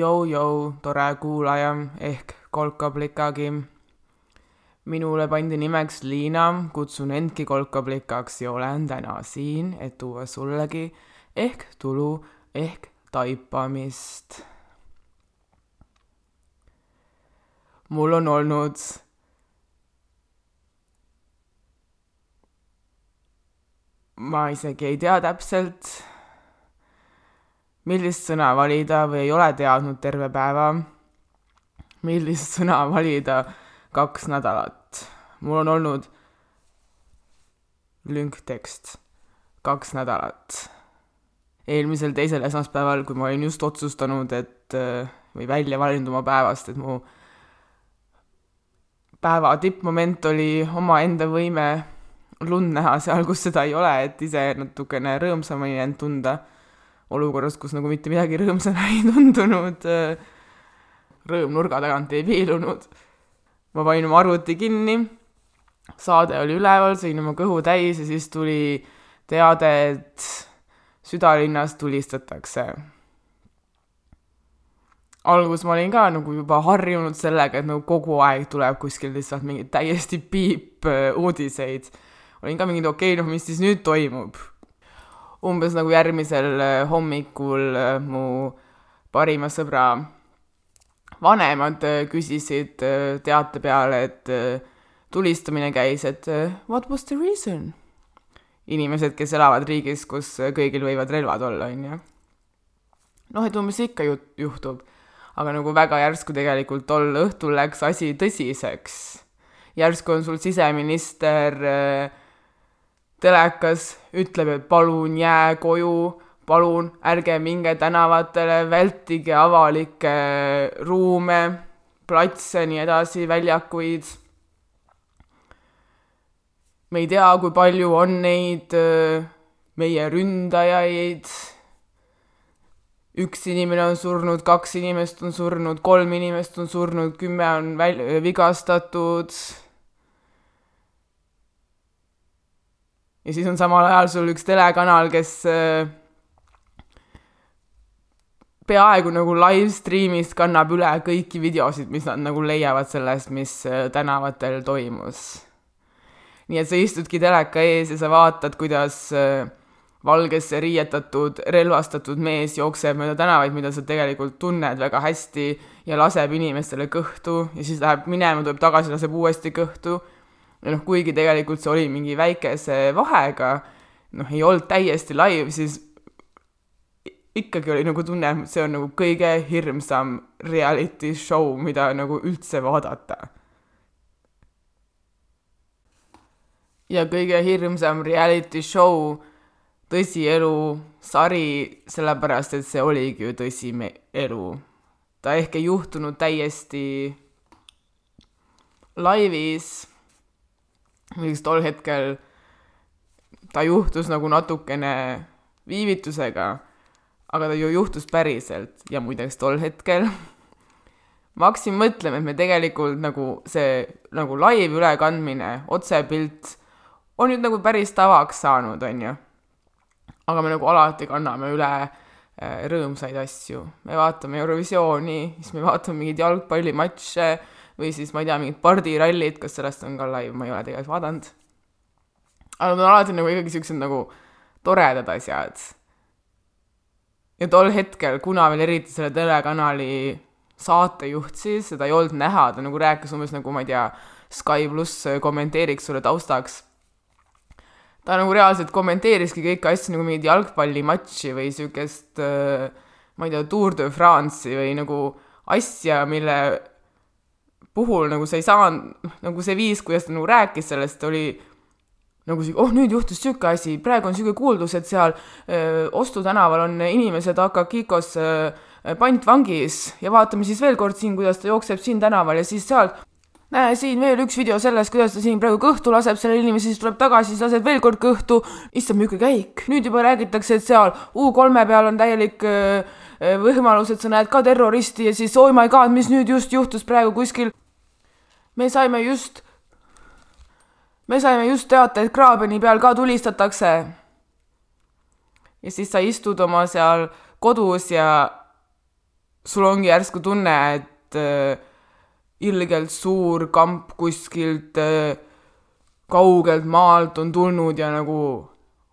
Jou-jou, tore kuulaja ehk kolkablikagi. minule pandi nimeks Liina, kutsun endki kolkablikaks ja olen täna siin, et tuua sullegi ehk tulu ehk taipamist. mul on olnud ma isegi ei tea täpselt, millist sõna valida või ei ole teadnud terve päeva, millist sõna valida kaks nädalat. mul on olnud lünktekst kaks nädalat. eelmisel teisel esmaspäeval, kui ma olin just otsustanud, et või välja valinud oma päevast, et mu päeva tippmoment oli omaenda võime lund näha seal, kus seda ei ole, et ise natukene rõõmsamini end tunda olukorras, kus nagu mitte midagi rõõmsana ei tundunud. rõõm nurga tagant ei piilunud. ma panin oma arvuti kinni, saade oli üleval, sõin oma kõhu täis ja siis tuli teade, et südalinnas tulistatakse. alguses ma olin ka nagu juba harjunud sellega, et nagu kogu aeg tuleb kuskilt lihtsalt mingeid täiesti piip uudiseid olin ka mingi, okei okay,, noh, mis siis nüüd toimub. Umbes nagu järgmisel äh, hommikul äh, mu parima sõbra vanemad äh, küsisid teate peale, et tulistamine käis, et what was the reason? inimesed, kes elavad riigis, kus kõigil võivad relvad olla, on ju. noh, et umbes ikka ju juhtub. aga nagu väga järsku tegelikult tol õhtul läks asi tõsiseks. järsku on sul siseminister äh, telekas ütleb, et palun jää koju, palun ärge minge tänavatele, vältige avalikke ruume, platse, nii edasi, väljakuid. me ei tea, kui palju on neid meie ründajaid. üks inimene on surnud, kaks inimest on surnud, kolm inimest on surnud, kümme on väl-, vigastatud ja siis on samal ajal sul üks telekanal, kes äh, peaaegu nagu live stream'ist kannab üle kõiki videosid, mis nad nagu leiavad sellest, mis äh, tänavatel toimus. nii et sa istudki teleka ees ja sa vaatad, kuidas äh, valgesse riietatud relvastatud mees jookseb mööda tänavaid, mida sa tegelikult tunned väga hästi ja laseb inimestele kõhtu ja siis läheb minema, tuleb tagasi, laseb uuesti kõhtu ja noh, kuigi tegelikult see oli mingi väikese vahega, noh, ei olnud täiesti live, siis ikkagi oli nagu tunne, et see on nagu kõige hirmsam reality show, mida nagu üldse vaadata. ja kõige hirmsam reality show, tõsielu sari, sellepärast et see oligi ju tõsielu. ta ehk ei juhtunud täiesti laivis muidugi tol hetkel ta juhtus nagu natukene viivitusega, aga ta ju juhtus päriselt ja muideks tol hetkel ma hakkasin mõtlema, et me tegelikult nagu see nagu live ülekandmine, otsepilt on nüüd nagu päris tavaks saanud, on ju. aga me nagu alati kanname üle äh, rõõmsaid asju, me vaatame Eurovisiooni, siis me vaatame mingeid jalgpallimatše või siis ma ei tea, mingid pardirallid, kas sellest on ka live, ma ei ole tegelikult vaadanud. aga nad on alati nagu ikkagi siuksed nagu toredad asjad. ja tol hetkel, kuna veel eriti selle telekanali saatejuht siis, seda ei olnud näha, ta nagu rääkis umbes nagu ma ei tea, Sky pluss kommenteeriks sulle taustaks. ta nagu reaalselt kommenteeriski kõiki asju nagu mingit jalgpallimatši või siukest äh, ma ei tea, Tour de France'i või nagu asja, mille puhul nagu sa ei saanud, nagu see viis, kuidas ta nagu rääkis sellest, oli nagu see, oh nüüd juhtus niisugune asi, praegu on niisugune kuuldus, et seal öö, Ostu tänaval on inimesed Akakikos pantvangis ja vaatame siis veel kord siin, kuidas ta jookseb siin tänaval ja siis seal näe, siin veel üks video sellest, kuidas ta siin praegu kõhtu laseb selle inimese, siis tuleb tagasi, siis laseb veel kord kõhtu. issand, milline käik. nüüd juba räägitakse, et seal U3-e peal on täielik võimalus, et sa näed ka terroristi ja siis oh my god, mis nüüd just juhtus praegu kuskil me saime just, me saime just teate, et Graabeni peal ka tulistatakse. ja siis sa istud oma seal kodus ja sul ongi järsku tunne, et äh, ilgelt suur kamp kuskilt äh, kaugelt maalt on tulnud ja nagu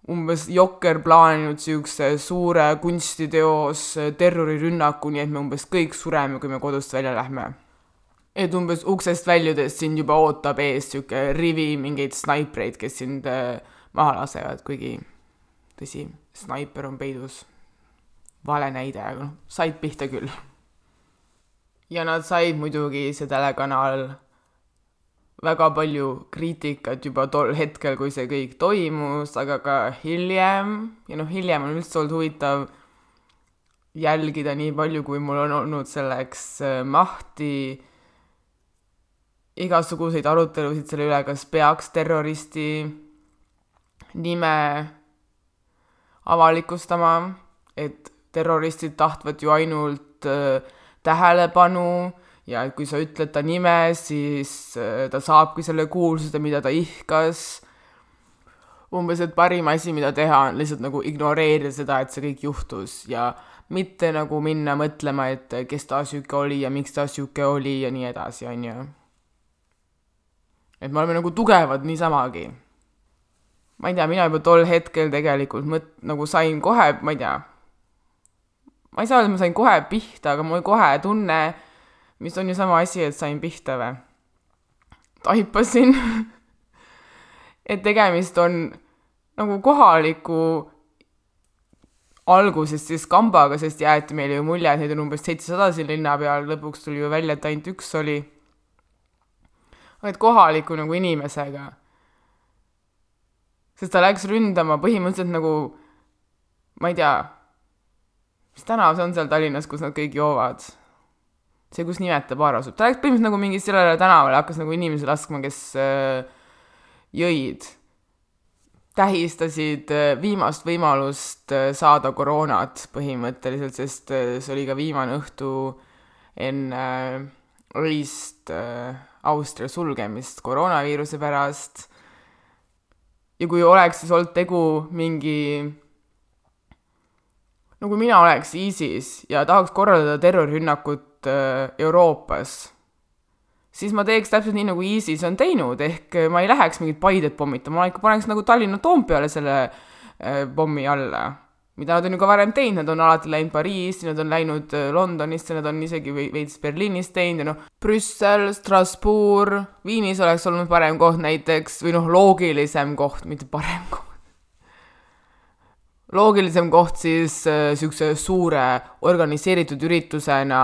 umbes Jokker plaaninud niisuguse suure kunstiteos äh, terrorirünnaku, nii et me umbes kõik sureme, kui me kodust välja lähme. Et umbes uksest väljudes sind juba ootab ees niisugune rivi mingeid snaipreid, kes sind äh, maha lasevad, kuigi tõsi, snaiper on peidus. vale näide, aga noh, said pihta küll. ja nad said muidugi see telekanal väga palju kriitikat juba tol hetkel, kui see kõik toimus, aga ka hiljem ja noh, hiljem on üldse olnud huvitav jälgida nii palju, kui mul on olnud selleks äh, mahti, igasuguseid arutelusid selle üle, kas peaks terroristi nime avalikustama, et terroristid tahtvad ju ainult äh, tähelepanu ja et kui sa ütled ta nime, siis äh, ta saabki selle kuulsuse, mida ta ihkas. umbes, et parim asi, mida teha, on lihtsalt nagu ignoreerida seda, et see kõik juhtus ja mitte nagu minna mõtlema, et kes ta sihuke oli ja miks ta sihuke oli ja nii edasi, on ju. Et me oleme nagu tugevad niisamagi. ma ei tea, mina juba tol hetkel tegelikult mõt-, nagu sain kohe, ma ei tea, ma ei saa öelda, ma sain kohe pihta, aga mul kohe tunne mis on ju sama asi, et sain pihta või? taipasin et tegemist on nagu kohaliku alguses siis kambaga, sest jäeti meile ju mulje, et neid on umbes seitsesada siin linna peal, lõpuks tuli ju välja, et ainult üks oli. Et kohaliku nagu inimesega. sest ta läks ründama põhimõtteliselt nagu, ma ei tea, mis tänav see on seal Tallinnas, kus nad kõik joovad see, kus Nimeta baar asub, ta läks põhimõtteliselt nagu mingi sellele tänavale, hakkas nagu inimesi laskma, kes äh, jõid. tähistasid äh, viimast võimalust äh, saada koroonat põhimõtteliselt, sest äh, see oli ka viimane õhtu enne äh, öist äh, Austria sulgemist koroonaviiruse pärast. ja kui oleks siis olnud tegu mingi no kui mina oleks ISIS ja tahaks korraldada terrorirünnakut Äh, Euroopas, siis ma teeks täpselt nii, nagu ISIS on teinud, ehk äh, ma ei läheks mingit Paidet pommitama, ma ikka paneks nagu Tallinna Toompeale selle äh, pommi alla. Mida nad on ju ka varem teinud, nad on alati läinud Pariisi, nad on läinud Londonisse, nad on isegi veits Berliinis teinud ja noh, Brüssel, Strasbourg, Viinis oleks olnud parem koht näiteks, või noh, loogilisem koht, mitte parem koht loogilisem koht siis niisuguse äh, suure organiseeritud üritusena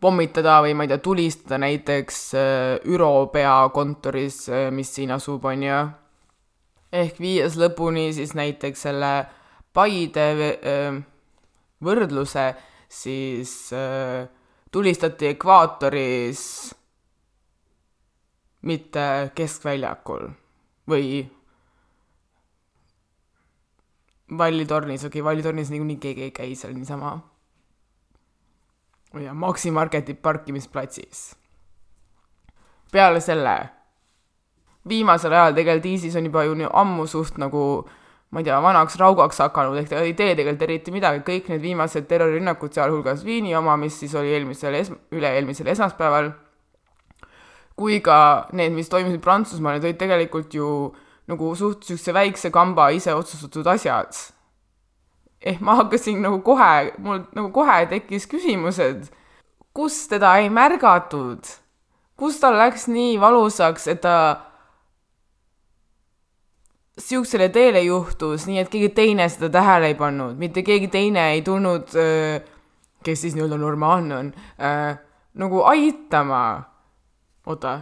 pommitada või ma ei tea, tulistada näiteks äh, ÜRO peakontoris äh,, mis siin asub, on ju. Ehk viies lõpuni siis näiteks selle Paide võrdluse, siis tulistati ekvaatoris, mitte keskväljakul või Vallitornis, okei okay,, Vallitornis niikuinii keegi ei käi seal niisama. ja Maxi Marketi parkimisplatsis. peale selle, viimasel ajal tegelikult ISIS on juba ju nii ammu suht nagu ma ei tea, vanaks raugaks hakanud, ehk ta ei tee tegelikult eriti midagi, kõik need viimased terrorirünnakud, sealhulgas Viini oma, mis siis oli eelmisel es-, üle-eelmisel esmaspäeval, kui ka need, mis toimusid Prantsusmaal, need olid tegelikult ju nagu suht niisuguse väikse kamba ise otsustatud asjad. ehk ma hakkasin nagu kohe, mul nagu kohe tekkis küsimus, et kus teda ei märgatud, kus tal läks nii valusaks, et ta niisugusele teele juhtus, nii et keegi teine seda tähele ei pannud, mitte keegi teine ei tulnud, kes siis nii-öelda normaalne on, nagu aitama. oota,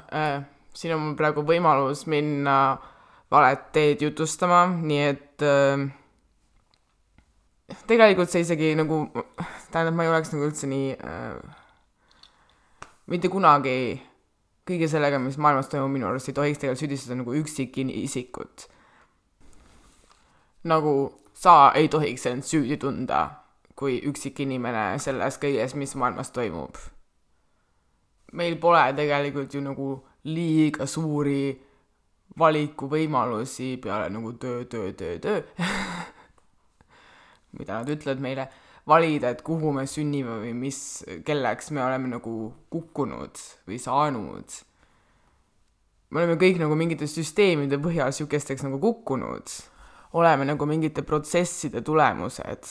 siin on mul praegu võimalus minna äh, valet teed jutustama, nii et äh, tegelikult see isegi nagu, tähendab, ma ei oleks nagu üldse nii äh, mitte kunagi kõige sellega, mis maailmas toimub, minu arust ei tohiks tegelikult süüdistada nagu üksikisikut. Nagu sa ei tohiks end süüdi tunda kui üksikinimene selles kõiges, mis maailmas toimub. meil pole tegelikult ju nagu liiga suuri valikuvõimalusi peale nagu töö, töö, töö, töö mida nad ütlevad meile, valida, et kuhu me sünnime või mis, kelleks me oleme nagu kukkunud või saanud. me oleme kõik nagu mingite süsteemide põhjal niisugusteks nagu kukkunud, oleme nagu mingite protsesside tulemused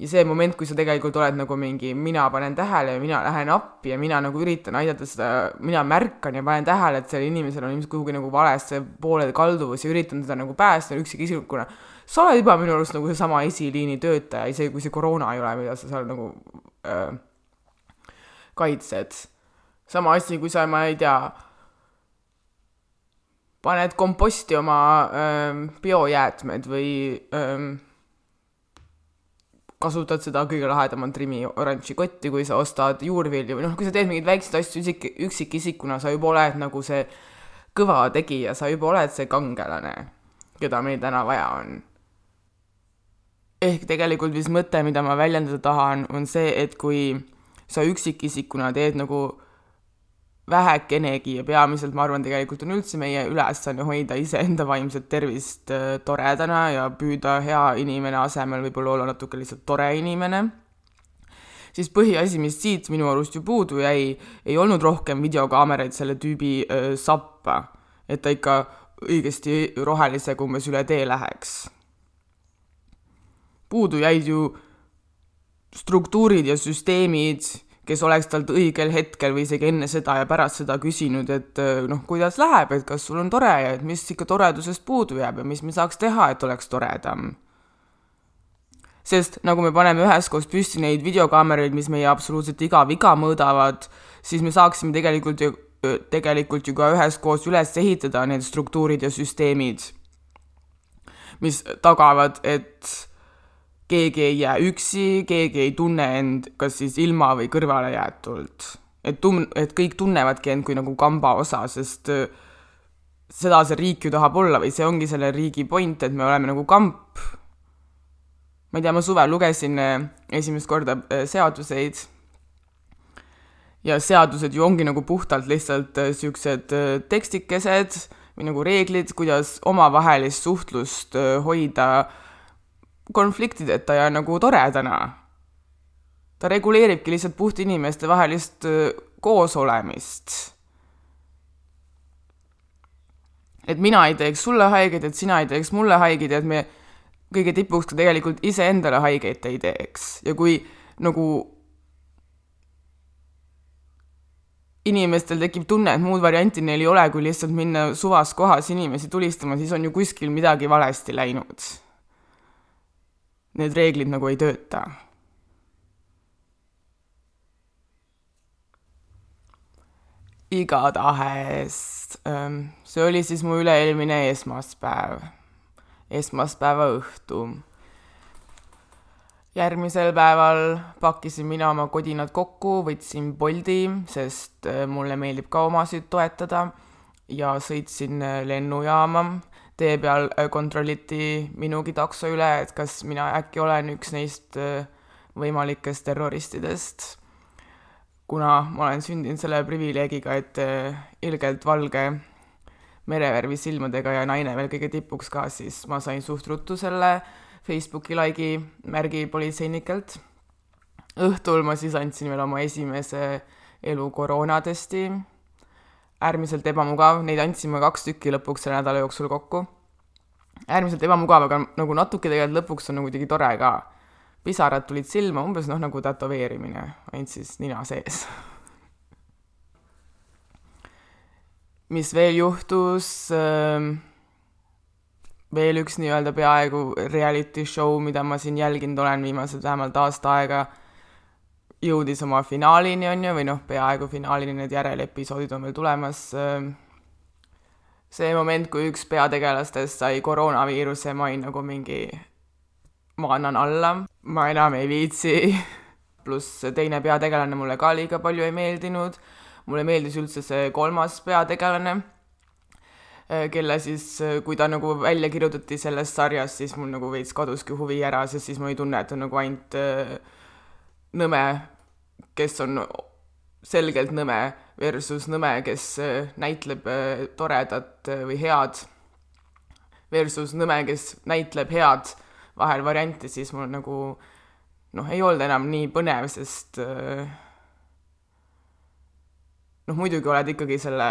ja see moment, kui sa tegelikult oled nagu mingi, mina panen tähele ja mina lähen appi ja mina nagu üritan aidata seda, mina märkan ja panen tähele, et sellel inimesel on ilmselt kuhugi nagu valesse poole kalduvus ja üritan teda nagu päästa üksikisikuna. sa oled juba minu arust nagu seesama esiliini töötaja, isegi kui see koroona ei ole, mida sa seal nagu äh, kaitsed. sama asi, kui sa, ma ei tea, paned komposti oma äh, biojäätmed või äh, kasutad seda kõige lahedamat Rimi oranži kotti, kui sa ostad juurvilju või noh, kui sa teed mingeid väikseid asju üksik, üksikisikuna, sa juba oled nagu see kõva tegija, sa juba oled see kangelane, keda meil täna vaja on. ehk tegelikult vist mõte, mida ma väljendada tahan, on see, et kui sa üksikisikuna teed nagu vähekenegi ja peamiselt ma arvan, tegelikult on üldse meie ülesanne hoida iseenda vaimset tervist äh, toredana ja püüda hea inimene asemel võib-olla olla natuke lihtsalt tore inimene, siis põhiasi, mis siit minu arust ju puudu jäi, ei olnud rohkem videokaameraid selle tüübi öö, äh, sappa, et ta ikka õigesti rohelisega umbes üle tee läheks. puudu jäid ju struktuurid ja süsteemid kes oleks talt õigel hetkel või isegi enne seda ja pärast seda küsinud, et äh, noh, kuidas läheb, et kas sul on tore ja et mis ikka toredusest puudu jääb ja mis me saaks teha, et oleks toredam. sest nagu me paneme üheskoos püsti neid videokaameraid, mis meie absoluutselt iga viga mõõdavad, siis me saaksime tegelikult ju, tegelikult ju ka üheskoos üles ehitada need struktuurid ja süsteemid, mis tagavad, et keegi ei jää üksi, keegi ei tunne end kas siis ilma või kõrvalejäetult. et tun-, et kõik tunnevadki end kui nagu kamba osa, sest äh, seda see riik ju tahab olla või see ongi selle riigi point, et me oleme nagu kamp. ma ei tea, ma suvel lugesin äh, esimest korda äh, seaduseid ja seadused ju ongi nagu puhtalt lihtsalt niisugused tekstikesed või nagu reeglid, kuidas omavahelist suhtlust hoida äh, konfliktideta ja nagu toredana. ta reguleeribki lihtsalt puht inimeste vahelist koosolemist. et mina ei teeks sulle haiget, et sina ei teeks mulle haiget ja et me kõige tipuks ka tegelikult iseendale haiget ei teeks ja kui nagu inimestel tekib tunne, et muud varianti neil ei ole, kui lihtsalt minna suvas kohas inimesi tulistama, siis on ju kuskil midagi valesti läinud need reeglid nagu ei tööta. igatahes, ähm, see oli siis mu üle-eelmine esmaspäev, esmaspäeva õhtu. järgmisel päeval pakkisin mina oma kodinad kokku, võtsin Boldi, sest äh, mulle meeldib ka omasid toetada ja sõitsin äh, lennujaama tee peal äh, kontrolliti minugi takso üle, et kas mina äkki olen üks neist äh, võimalikest terroristidest. kuna ma olen sündinud selle privileegiga, et äh, ilgelt valge merevärvi silmadega ja naine veel kõige tipuks ka, siis ma sain suht ruttu selle Facebooki like'i märgi politseinikelt. õhtul ma siis andsin veel oma esimese elu koroonatesti äärmiselt ebamugav, neid andsime kaks tükki lõpuks selle nädala jooksul kokku. äärmiselt ebamugav, aga nagu natuke tegelikult lõpuks on nagu kuidagi tore ka. pisarad tulid silma, umbes noh, nagu tätoveerimine, ainult siis nina sees. mis veel juhtus ähm,? veel üks nii-öelda peaaegu reality show, mida ma siin jälginud olen viimased vähemalt aasta aega jõudis oma finaalini, on ju, või noh, peaaegu finaalini, need järelepisoodid on veel tulemas. See moment, kui üks peategelastest sai koroonaviiruse, ma olin nagu mingi, ma annan alla, ma enam ei viitsi. pluss teine peategelane mulle ka liiga palju ei meeldinud. mulle meeldis üldse see kolmas peategelane, kelle siis, kui ta nagu välja kirjutati sellest sarjast, siis mul nagu veits kaduski huvi ära, sest siis ma ei tunne, et on nagu ainult äh, nõme, kes on selgelt nõme, versus nõme, kes äh, näitleb äh, toredat äh, või head, versus nõme, kes näitleb head, vahel variante, siis mul nagu noh, ei olnud enam nii põnev, sest noh, muidugi oled ikkagi selle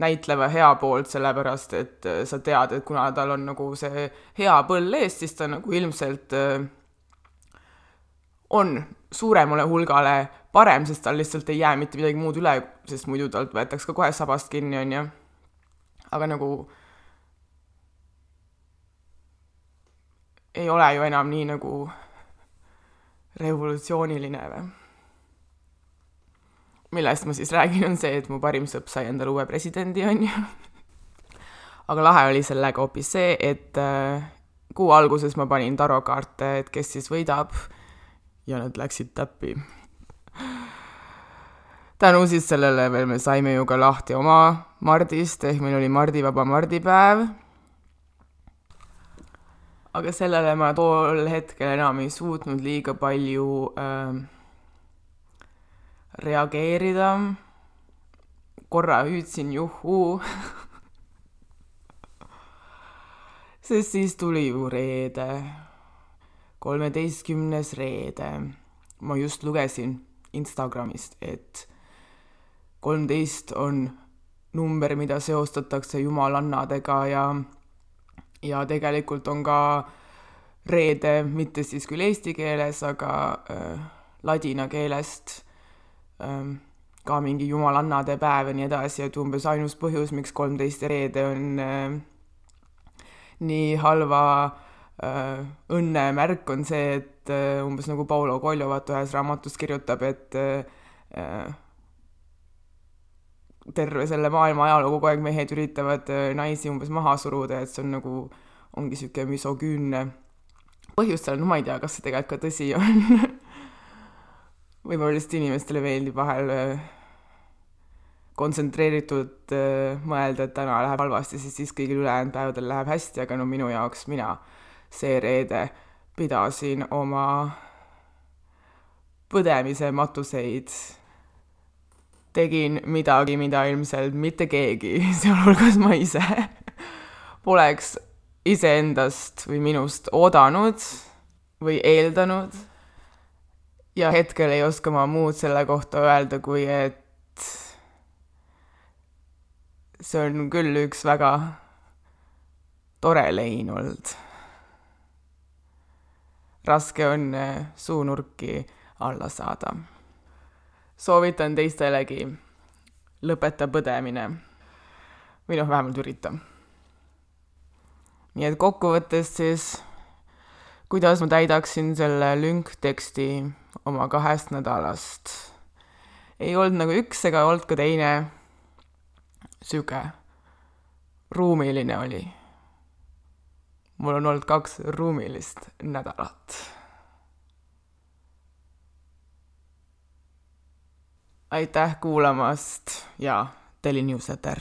näitleva hea poolt, sellepärast et sa tead, et kuna tal on nagu see hea põll ees, siis ta nagu ilmselt äh, on suuremale hulgale parem, sest tal lihtsalt ei jää mitte midagi muud üle, sest muidu talt võetakse ka kohe sabast kinni, on ju. aga nagu ei ole ju enam nii nagu revolutsiooniline või? millest ma siis räägin, on see, et mu parim sõpp sai endale uue presidendi, on ju. aga lahe oli sellega hoopis see, et äh, kuu alguses ma panin tarokaarte, et kes siis võidab ja nad läksid täppi. tänu siis sellele veel me saime ju ka lahti oma Mardist, ehk meil oli mardivaba mardipäev aga sellele ma tol hetkel enam ei suutnud liiga palju äh, reageerida. korra hüüdsin juhuu sest siis tuli ju reede, kolmeteistkümnes reede. ma just lugesin Instagramist, et kolmteist on number, mida seostatakse jumalannadega ja ja tegelikult on ka reede, mitte siis küll eesti keeles, aga äh, ladina keelest äh, ka mingi jumalannade päev ja nii edasi, et umbes ainus põhjus, miks kolmteist reede on äh, nii halva äh, õnne märk, on see, et äh, umbes nagu Paulo Coelho vaata ühes raamatus kirjutab, et äh, terve selle maailma ajaloo kogu aeg mehed üritavad äh, naisi umbes maha suruda, et see on nagu, ongi niisugune misogüünne põhjus seal, no ma ei tea, kas see tegelikult ka tõsi on. Võib-olla lihtsalt inimestele meeldib vahel äh, kontsentreeritult äh, mõelda, et täna läheb halvasti, sest siis kõigil ülejäänud päevadel läheb hästi, aga no minu jaoks mina see reede pidasin oma põdemise matuseid tegin midagi, mida ilmselt mitte keegi, sealhulgas ma ise, poleks iseendast või minust oodanud või eeldanud. ja hetkel ei oska ma muud selle kohta öelda, kui et see on küll üks väga tore lein olnud. Raske on suunurki alla saada soovitan teistelegi, lõpeta põdemine. või noh, vähemalt ürita. nii et kokkuvõttes siis, kuidas ma täidaksin selle lünkteksti oma kahest nädalast. ei olnud nagu üks ega olnud ka teine süge. ruumiline oli. Mul on olnud kaks ruumilist nädalat. Aitäh kuulamast ja Teli Newsletter